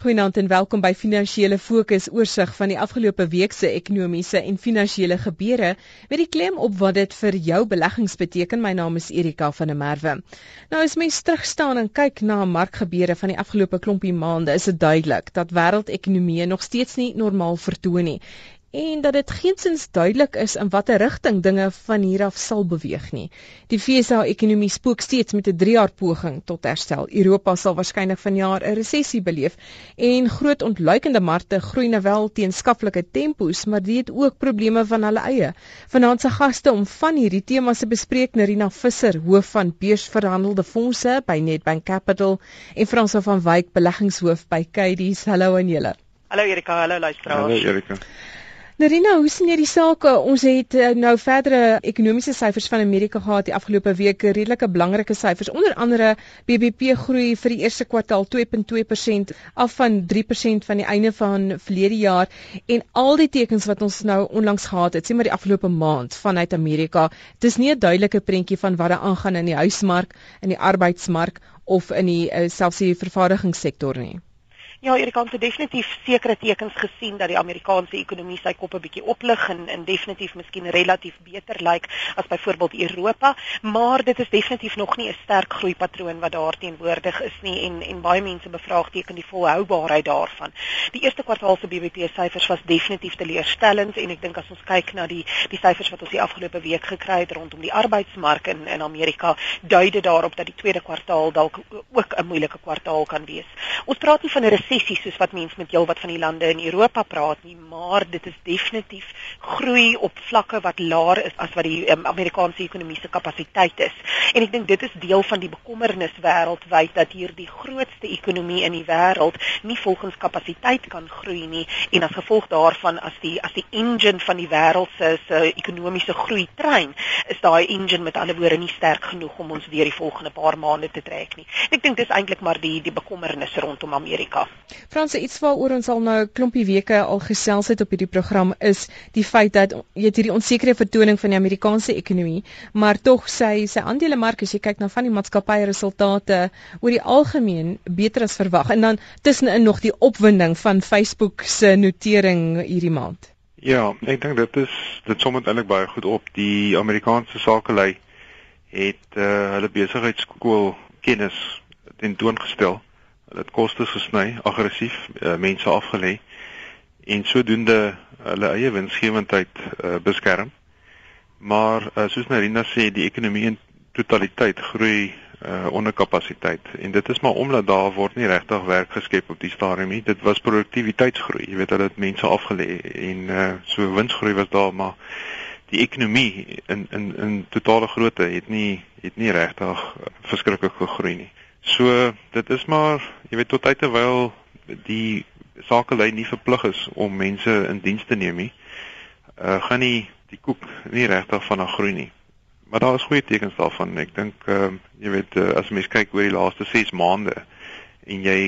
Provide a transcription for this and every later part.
Goeienaand en welkom by Finansiële Fokus oorsig van die afgelope week se ekonomiese en finansiële gebeure met die klem op wat dit vir jou beleggings beteken. My naam is Erika van der Merwe. Nou as mens terugstaan en kyk na markgebeure van die afgelope klompie maande, is dit duidelik dat wêreldekonomieë nog steeds nie normaal vertoon nie en dat dit geensins duidelik is in watter rigting dinge van hier af sal beweeg nie. Die FSA-ekonomie spook steeds met 'n 3-jaar poging tot herstel. Europa sal waarskynlik vanjaar 'n resessie beleef en groot ontluikende markte groei nou wel teen skaplike tempos, maar dit het ook probleme van hulle eie. Vanaand se gaste om van hierdie temas te bespreek, Nerina Visser, hoof van beursverhandelde fondse by Nedbank Capital en Frans van Wyk, beleggingshoof by Kadies. Hallo aan julle. Hallo Erika, hallo luisteraars. Hallo Erika. Nerina, hoe sien jy die sake? Ons het uh, nou verdere ekonomiese syfers van Amerika gehad die afgelope week, redelike belangrike syfers. Onder andere BBP groei vir die eerste kwartaal 2.2% af van 3% van die einde van verlede jaar en al die tekens wat ons nou onlangs gehad het, sê maar die afgelope maand vanuit Amerika, dis nie 'n duidelike prentjie van wat daar aangaan in die huismark, in die arbeidsmark of in die uh, selfs die vervaardigingssektor nie. Ja, Erik het definitief sekere tekens gesien dat die Amerikaanse ekonomie sy kop 'n bietjie oplig en en definitief miskien relatief beter lyk as byvoorbeeld Europa, maar dit is definitief nog nie 'n sterk groeipatroon wat daar teenwoordig is nie en en baie mense bevraagteken die volhoubaarheid daarvan. Die eerste kwartaal se BBP syfers was definitief teleurstellend en ek dink as ons kyk na die die syfers wat ons die afgelope week gekry het rondom die arbeidsmark in in Amerika, dui dit daarop dat die tweede kwartaal dalk ook 'n moeilike kwartaal kan wees. Ons praat nie van 'n resessie soos wat mense met heelwat van die lande in Europa praat nie, maar dit is definitief groei op vlakke wat laer is as wat die um, Amerikaanse ekonomiese kapasiteit is. En ek dink dit is deel van die bekommernis wêreldwyd dat hierdie grootste ekonomie in die wêreld nie volgens kapasiteit kan groei nie en as gevolg daarvan as die as die engine van die wêreld se se ekonomiese groei trein is daai engine met ander woorde nie sterk genoeg om ons deur die volgende paar maande te trek nie. Ek dink dis eintlik maar die die bekommernis rondom Amerika. Frans, iets waaroor ons al nou 'n klompie weke al gesels het op hierdie program is die feit dat jy het hierdie onsekere vertoning van die Amerikaanse ekonomie, maar tog sy sy aandelemark as jy kyk na van die maatskappye resultate oor die algemeen beter as verwag. En dan tussenin nog die opwinding van Facebook se notering hierdie maand. Ja, ek dink dit is dit som eintlik baie goed op. Die Amerikaanse sakelei het uh, hulle besigheidskool kennis tentoongestel hulle het kostes gesny, aggressief uh, mense afgelê en sodoende hulle eie winsgewendheid uh, beskerm. Maar uh, soos Marina sê, die ekonomie in totaliteit groei uh, onder kapasiteit en dit is maar omdat daar word nie regtig werk geskep op die stadium nie. Dit was produktiwiteitsgroei. Jy weet hulle het mense afgelê en uh, so winsgroei was daar, maar die ekonomie in in in totale grootte het nie het nie regtig verskriklik gegroei nie. So dit is maar, jy weet tot tyd terwyl die sakelei nie verplig is om mense in diens te neem nie, uh, gaan nie die koek nie regtig van groei nie. Maar daar is goeie tekens daarvan. Ek dink uh, jy weet uh, as mens kyk oor die laaste 6 maande en jy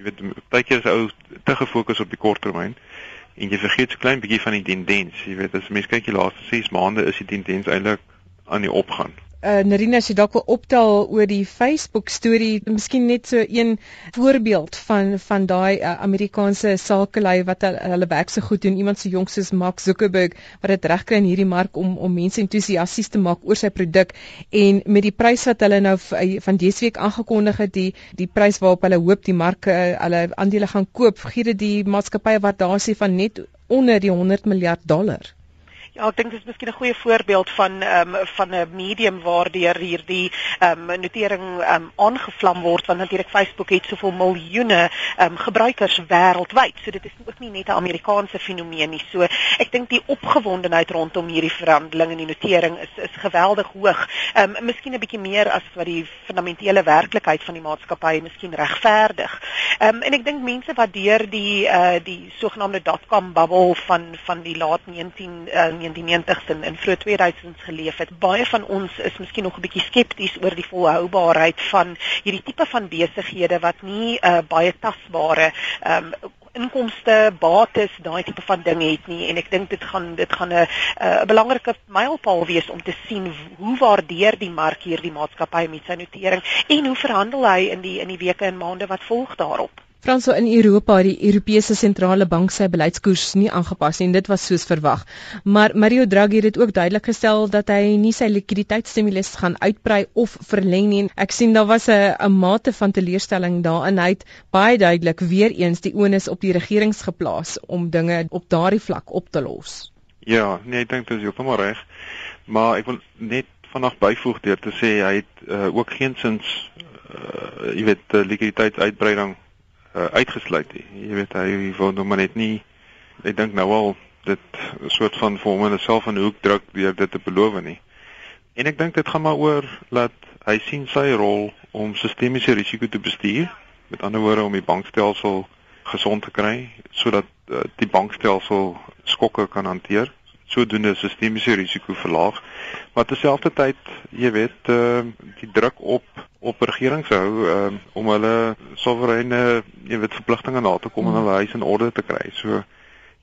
jy weet baie keer is ou te gefokus op die korttermyn en jy vergeet so klein bietjie van die tendens. Jy weet as mens kyk die laaste 6 maande is die tendens eintlik aan die opgaan uh, Narina as jy dalk wil optel oor die Facebook storie, miskien net so een voorbeeld van van daai uh, Amerikaanse sakelei wat hulle, hulle werk so goed doen. Iemand so jonk soos Mark Zuckerberg wat dit regkry in hierdie mark om om mense entoesiasties te maak oor sy produk en met die prys wat hulle nou uh, van dese week aangekondig het, die die prys waarop hulle hoop die mark uh, hulle aandele gaan koop, gee dit die maatskappye waardasie van net onder die 100 miljard dollar. Ja, ek dink dit is miskien 'n goeie voorbeeld van ehm um, van 'n medium waardeur hierdie ehm um, notering ehm um, aangevlam word want natuurlik Facebook het soveel miljoene ehm um, gebruikers wêreldwyd. So dit is ook nie net 'n Amerikaanse fenomeen nie. So ek dink die opgewondenheid rondom hierdie verhandeling en die notering is is geweldig hoog. Ehm um, miskien 'n bietjie meer as wat die fundamentele werklikheid van die maatskappy miskien regverdig. Ehm um, en ek dink mense wat deur die uh die sogenaamde dotcom bubble van van die laat 19 uh, 1990s en in vroeg 2000s geleef het. Baie van ons is miskien nog 'n bietjie skepties oor die volhoubaarheid van hierdie tipe van besighede wat nie uh, baie tasbare um, inkomste, bates, daai tipe van ding het nie en ek dink dit gaan dit gaan 'n 'n uh, belangrike mylpaal wees om te sien hoe waardeer die mark hierdie maatskappy met sy notering en hoe verhandel hy in die in die weke en maande wat volg daarop. Franso in Europa het die Europese sentrale bank sy beleidskoers nie aangepas nie en dit was soos verwag. Maar Mario Draghi het dit ook duidelik gestel dat hy nie sy likwiditeitsstimulus gaan uitbrei of verleng nie. Ek sien daar was 'n 'n mate van teleurstelling daarin. Hy het baie duidelik weer eens die onus op die regerings geplaas om dinge op daardie vlak op te los. Ja, nee, ek dink dit is heeltemal reg. Maar ek wil net vanaand byvoeg deur te sê hy het uh, ook geensins uh, jy weet likwiditeitsuitbreiding uh, uitgesluit nie. Jy weet hy wil nog maar net nie ek dink nou al dit 'n soort van vir hom en homself in 'n hoek druk deur dit te beloof nie. En ek dink dit gaan maar oor dat hy sien sy rol om sistemiese risiko te bestuur, met ander woorde om die bankstelsel gesond te kry sodat uh, die bankstelsel skokke kan hanteer sodoende sistemiese risiko verlaag. Maar terselfdertyd, jy weet, uh, die druk op op regerings hou uh, om hulle soewereine jy weet verpligtinge na te kom en hmm. hulle huis in orde te kry. So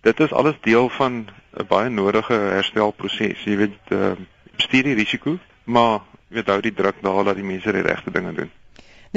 dit is alles deel van 'n baie nodige herstelproses. Jy weet uh, bestuur die risiko, maar jy weet hou die druk daar dat die mense die regte dinge doen.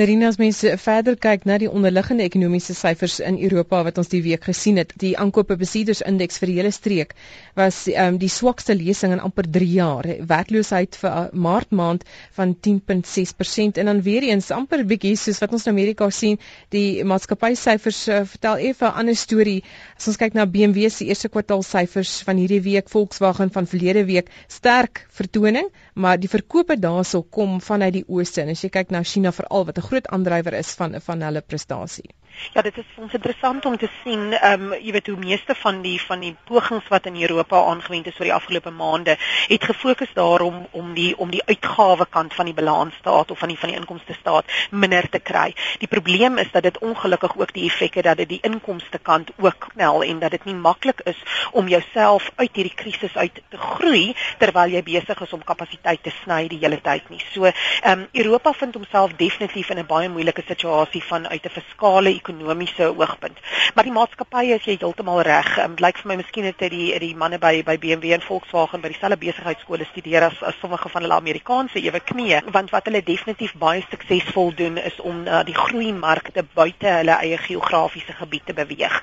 Nerina as mense verder kyk na die onderliggende ekonomiese syfers in Europa wat ons die week gesien het, die aankope besieders indeks vir die hele streek was um, die swakste lesing in amper 3 jaar. Werkloosheid vir uh, Maart maand van 10.6% en dan weer eens amper bietjie soos wat ons in Amerika sien, die maatskappy syfers uh, vertel effe 'n ander storie. As ons kyk na BMW se eerste kwartaal syfers van hierdie week, Volkswagen van verlede week, sterk vertoning, maar die verkope daarso kom vanuit die ooste en as jy kyk na China veral wat 'n groot aandrywer is van van hulle prestasie. Ja, dit is vir ons interessant om te sien, ehm um, jy weet hoe meeste van die van die pogings wat in Europa aangewend is vir die afgelope maande, het gefokus daarom om die om die uitgawe kant van die balansstaat of van die van die inkomste staat minder te kry. Die probleem is dat dit ongelukkig ook die effek het dat dit die inkomste kant ook knel en dat dit nie maklik is om jouself uit hierdie krisis uit te groei terwyl jy besig is om kapasiteit te sny die hele tyd nie. So, ehm um, Europa vind homself definitief in 'n baie moeilike situasie van uit 'n fiskale ekonomiese oogpunt. Maar die maatskappye is jy heeltemal reg. Um, lyk vir my miskien het die die manne by by BMW en Volkswagen by dieselfde besigheidskole studeer as, as sommige van hulle Amerikaanse ewe knie, want wat hulle definitief baie suksesvol doen is om uh, die groeimarkte buite hulle eie geografiese gebied te beweeg.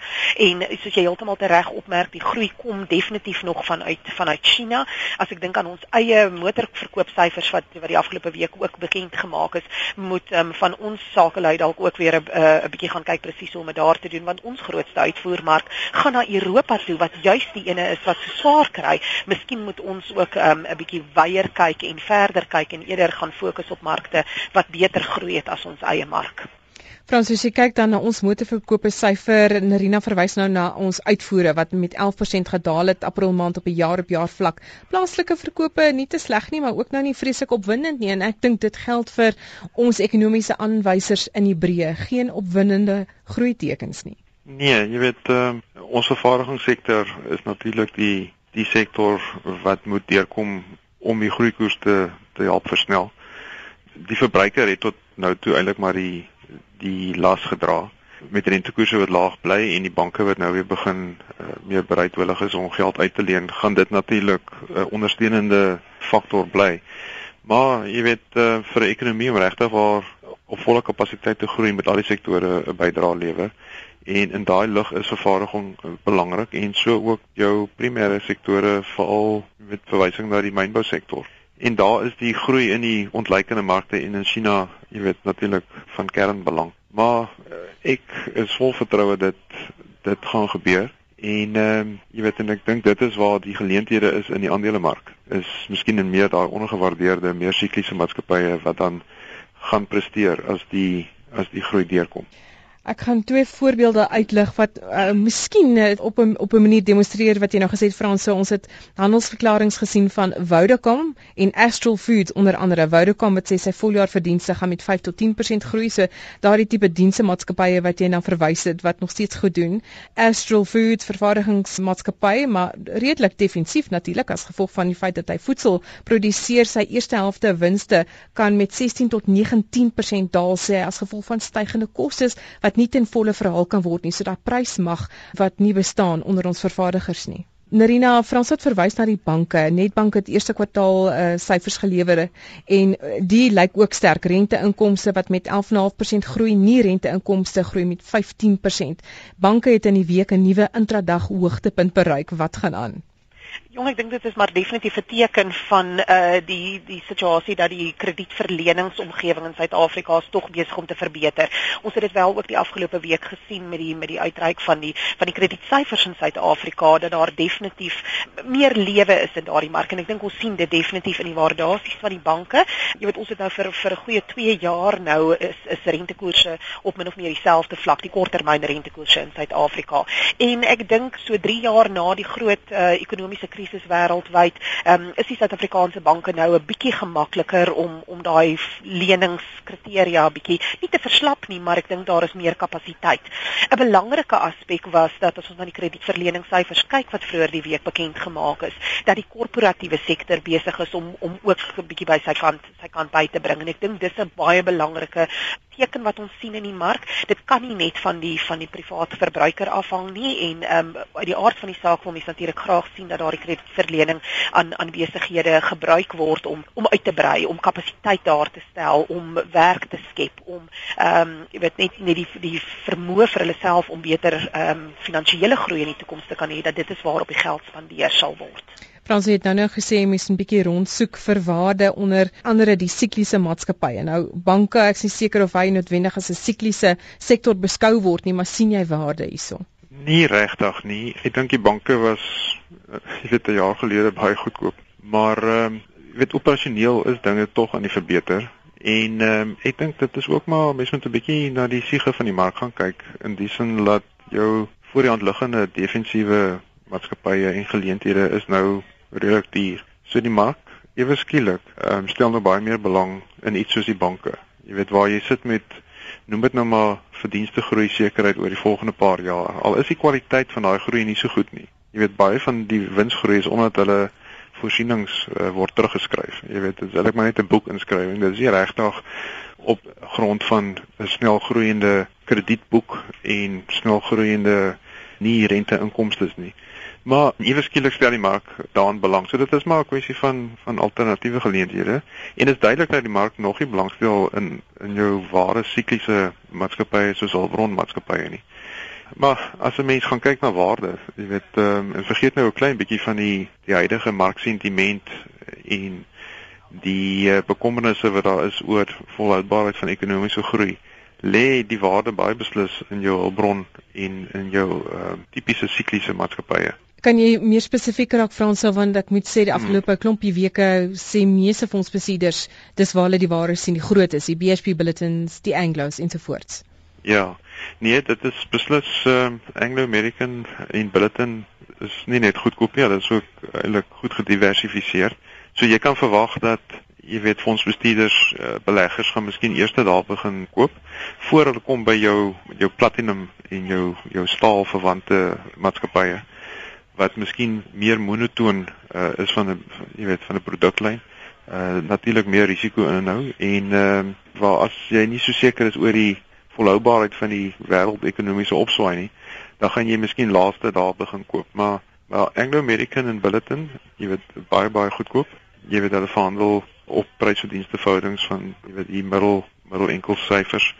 En soos jy heeltemal reg opmerk, die groei kom definitief nog vanuit vanuit China. As ek dink aan ons eie motorverkoopsyfers wat wat die afgelope week ook bekend gemaak is, moet um, van ons sakelei dalk ook weer 'n uh, 'n bietjie gaan kyk presies hoe om dit daar te doen want ons grootste uitvoermark gaan na Europa toe wat juist die ene is wat so swaar kry. Miskien moet ons ook um, 'n um, bietjie weier kyk en verder kyk en eerder gaan fokus op markte wat beter groei het as ons eie mark. Frans, as jy kyk dan na ons motorverkope syfer, Nerina verwys nou na ons uitvoere wat met 11% gedaal het April maand op 'n jaar op jaar vlak. Plaaslike verkope nie te sleg nie, maar ook nou nie vreeslik opwindend nie en ek dink dit geld vir ons ekonomiese aanwysers in die breë, geen opwindende groei tekens nie. Nee, jy weet uh, ons vervaardigingssektor is natuurlik die die sektor wat moet deurkom om die groeikoers te te help versnel. Die verbruiker het tot nou toe eintlik maar die die las gedra met rentekoerse wat laag bly en die banke wat nou weer begin uh, meer bereidwillig is om geld uit te leen, gaan dit natuurlik 'n uh, ondersteunende faktor bly. Maar jy weet uh, vir 'n ekonomie om regtig waar op volle kapasiteit te groei met al die sektore 'n bydrae lewer en in daai lig is vervaardiging uh, belangrik en so ook jou primêre sektore veral met verwysing na die mynbousektor. En daar is die groei in die ontleikende markte en in China, jy weet natuurlik van kernbelang. Maar uh, ek is vol vertroue dat dit gaan gebeur. En ehm um, jy weet en ek dink dit is waar die geleenthede is in die aandelemark. Is miskien in meer daai ondergewaardeerde, meer sikliese maatskappye wat dan gaan presteer as die as die groei deurkom. Ek gaan twee voorbeelde uitlig wat uh, miskien uh, op 'n op 'n manier demonstreer wat jy nou gesê het Frans. So ons het handelsverklaringe gesien van Vodacom en Astral Foods onder andere. Vodacom wat sê sy voljaar verdienste gaan met 5 tot 10% groei. So daardie tipe diensemaatskappye wat jy nou verwys het wat nog steeds goed doen. Astral Foods vervaardigingsmaatskappy, maar redelik defensief natuurlik as gevolg van die feit dat hy voedsel produseer. Sy eerste helfte winste kan met 16 tot 19% daal sê as gevolg van stygende kostes wat nie ten volle verhaal kan word nie. So daai prys mag wat nie bestaan onder ons vervaardigers nie. Narina Frans het verwys na die banke. Netbank het eerste kwartaal uh, syfers gelewer en uh, die lyk ook sterk. Renteinkomste wat met 11.5% groei, nie renteinkomste groei met 15%. Banke het in die week 'n nuwe intradag hoogtepunt bereik. Wat gaan aan? Jong, ek dink dit is maar definitief 'n teken van uh die die situasie dat die kredietverleningsomgewing in Suid-Afrika is tog besig om te verbeter. Ons het dit wel ook die afgelope week gesien met die met die uitreik van die van die kredietsyfers in Suid-Afrika dat daar definitief meer lewe is in daardie mark en ek dink ons sien dit definitief in die waardasies van die banke. Jy weet ons het nou vir vir 'n goeie 2 jaar nou is is rentekoerse op min of meer dieselfde vlak, die korttermyn rentekoerse in Suid-Afrika. En ek dink so 3 jaar na die groot uh ekonomiese ekonomiese krisis wêreldwyd, ehm um, is die Suid-Afrikaanse banke nou 'n bietjie gemakliker om om daai leningskriteria bietjie nie te verslap nie, maar ek dink daar is meer kapasiteit. 'n Belangrike aspek was dat as ons na die kredietverleningssyfers kyk wat vroeër die week bekend gemaak is, dat die korporatiewe sektor besig is om om ook 'n bietjie by sy kant sy kant by te bring en ek dink dis 'n baie belangrike teken wat ons sien in die mark. Dit kan nie net van die van die private verbruiker afhang nie en ehm um, uit die aard van die saak wil mense natuurlik graag sien dat daardie kredietverlening aan aan besighede gebruik word om om uit te brei, om kapasiteit daar te stel, om werk te skep, om ehm um, jy weet net net die die vermoë vir hulle self om beter ehm um, finansiële groei in die toekoms te kan hê dat dit is waarop die geld spandeer sal word. Frans het nou nou gesê mens moet 'n bietjie rondsoek vir waarde onder andere die sikliese maatskappye. Nou banke, ek is seker of hy noodwendig as 'n sikliese sektor beskou word nie, maar sien jy waarde hierso? Nie regtig nie. Ek dink die banke was eh, jy weet 'n jaar gelede baie goedkoop, maar ehm um, jy weet operasioneel is dinge tog aan die verbeter. En ehm um, ek dink dit is ook maar mens moet 'n bietjie na die siege van die mark gaan kyk in die sin dat jou voor die hand liggende defensiewe maatskappye en geleenthede is nou redelik duur. So die mark ewe skielik um, stel nou baie meer belang in iets soos die banke. Jy weet waar jy sit met noem dit nou maar verdienste groei sekerheid oor die volgende paar jaar. Al is die kwaliteit van daai groei nie so goed nie. Jy weet baie van die winsgroei is omdat hulle voorsienings uh, word teruggeskryf. Jy weet dit is eintlik maar net 'n boek inskrywing. Dit is nie regtig op grond van 'n snel groeiende kredietboek en snel groeiende nie rente inkomste nie. Maar ewe skielik stel die mark daarin belang. So dit is maar 'n kwessie van van alternatiewe geleenthede. En dit is duidelik dat die mark nog nie belangstel in in jou ware sikliese maatskappye soos hulpbron maatskappye nie. Maar as 'n mens gaan kyk na waarde, jy weet, ehm um, vergeet nou 'n klein bietjie van die die huidige marksentiment en die uh, bekommernisse wat daar is oor volhoubaarheid van ekonomiese groei lê die waarde baie beslis in jou hulpbron en in jou uh, tipiese sikliese maatskappye. Kan jy meer spesifiek raak Frans want ek moet sê die afgelope hmm. klompie weke sê meeste fondsbesitters dis waar hulle die ware sien die groot is die BHP bulletins die Anglos ensovoorts. Ja. Nee, dit is beslis uh, Anglo American en Bulletin is nie net goedkoop nie, hulle is ook eintlik goed gediversifiseer. So jy kan verwag dat jy weet fondsbestuurders uh, beleggers gaan miskien eers daar begin koop voor hulle kom by jou jou platinum en jou jou staal verwante maatskappye wat miskien meer monotoon uh, is van 'n jy weet van 'n produklyn. Uh natuurlik meer risiko inhou en ehm uh, waar as jy nie so seker is oor die volhoubaarheid van die wêreldekonomiese opswaai nie, dan gaan jy miskien laaste daar begin koop. Maar maar Anglo American en Billiton, jy weet baie baie goedkoop. Jy weet hulle verhandel op prysverdienste verhoudings van jy weet die middel middel enkel syfers.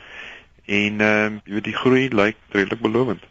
En ehm uh, jy weet die groei lyk redelik belovend.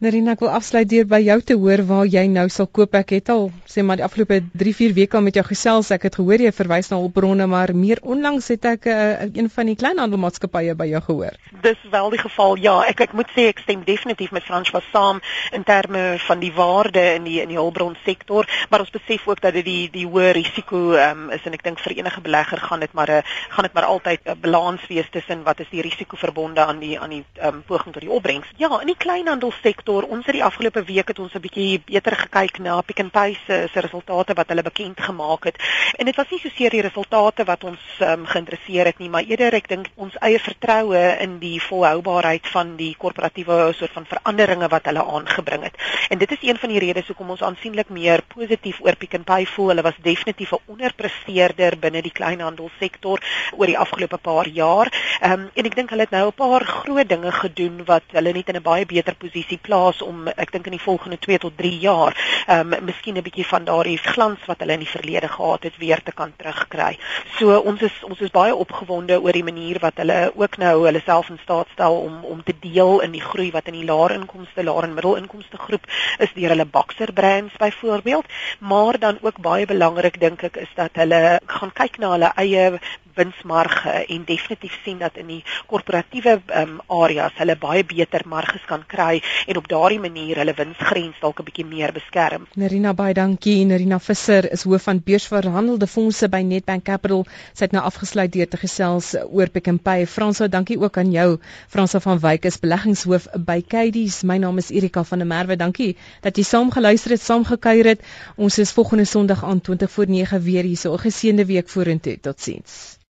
Nerina, ek wil afsluit deur by jou te hoor waar jy nou sal koop. Ek het al sê maar die afgelope 3-4 weke al met jou gesels. Ek het gehoor jy verwys na hulpbronne, maar meer onlangs het ek 'n uh, eh, een van die kleinhandelmaatskappye by jou gehoor. Dis wel die geval. Ja, ek ek moet sê ek stem definitief met Frans was saam in terme van die waarde in die in die hulpbron sektor, maar ons besef ook dat dit die die hoë risiko um, is en ek dink vir enige belegger gaan dit maar 'n gaan dit maar altyd 'n balans wees tussen wat is die risiko verbonde aan die aan die um, poging tot die opbrengs. Ja, in die kleinhandelsektor sektor. Ons het die afgelope week het ons 'n bietjie beter gekyk na Pick n Pay se se resultate wat hulle bekend gemaak het. En dit was nie soseer die resultate wat ons um, geïnteresseer het nie, maar eerder ek dink ons eie vertroue in die volhoubaarheid van die korporatiewe soort van veranderinge wat hulle aangebring het. En dit is een van die redes hoekom ons aansienlik meer positief oor Pick n Pay voel. Hulle was definitief 'n onderpresteerder binne die kleinhandelsektor oor die afgelope paar jaar. Ehm um, en ek dink hulle het nou 'n paar groot dinge gedoen wat hulle net in 'n baie beter posisie plaas plaas om ek dink in die volgende 2 tot 3 jaar ehm um, miskien 'n bietjie van daardie glans wat hulle in die verlede gehad het weer te kan terugkry. So ons is ons is baie opgewonde oor die manier wat hulle ook nou hulle self in staat stel om om te deel in die groei wat in die lae inkomste, lae en middelinkomste groep is deur hulle Boxer brands byvoorbeeld, maar dan ook baie belangrik dink ek is dat hulle gaan kyk na hulle eie winsmarge en definitief sien dat in die korporatiewe um, areas hulle baie beter marges kan kry en op daardie manier hulle winsgrens dalk 'n bietjie meer beskerm. Nerina baie dankie. Nerina Visser is hoof van beursverhandelde fondse by Nedbank Capital. Sy het nou afgesluit deur te gesels oor Pick n Pay. Franso, dankie ook aan jou. Franso van Wyk is beleggingshoof by Cadys. My naam is Erika van der Merwe. Dankie dat jy saam geluister het, saam gekuier het. Ons is volgende Sondag aan 20 voor 9 weer hier. So 'n geseënde week vorentoe. Totsiens.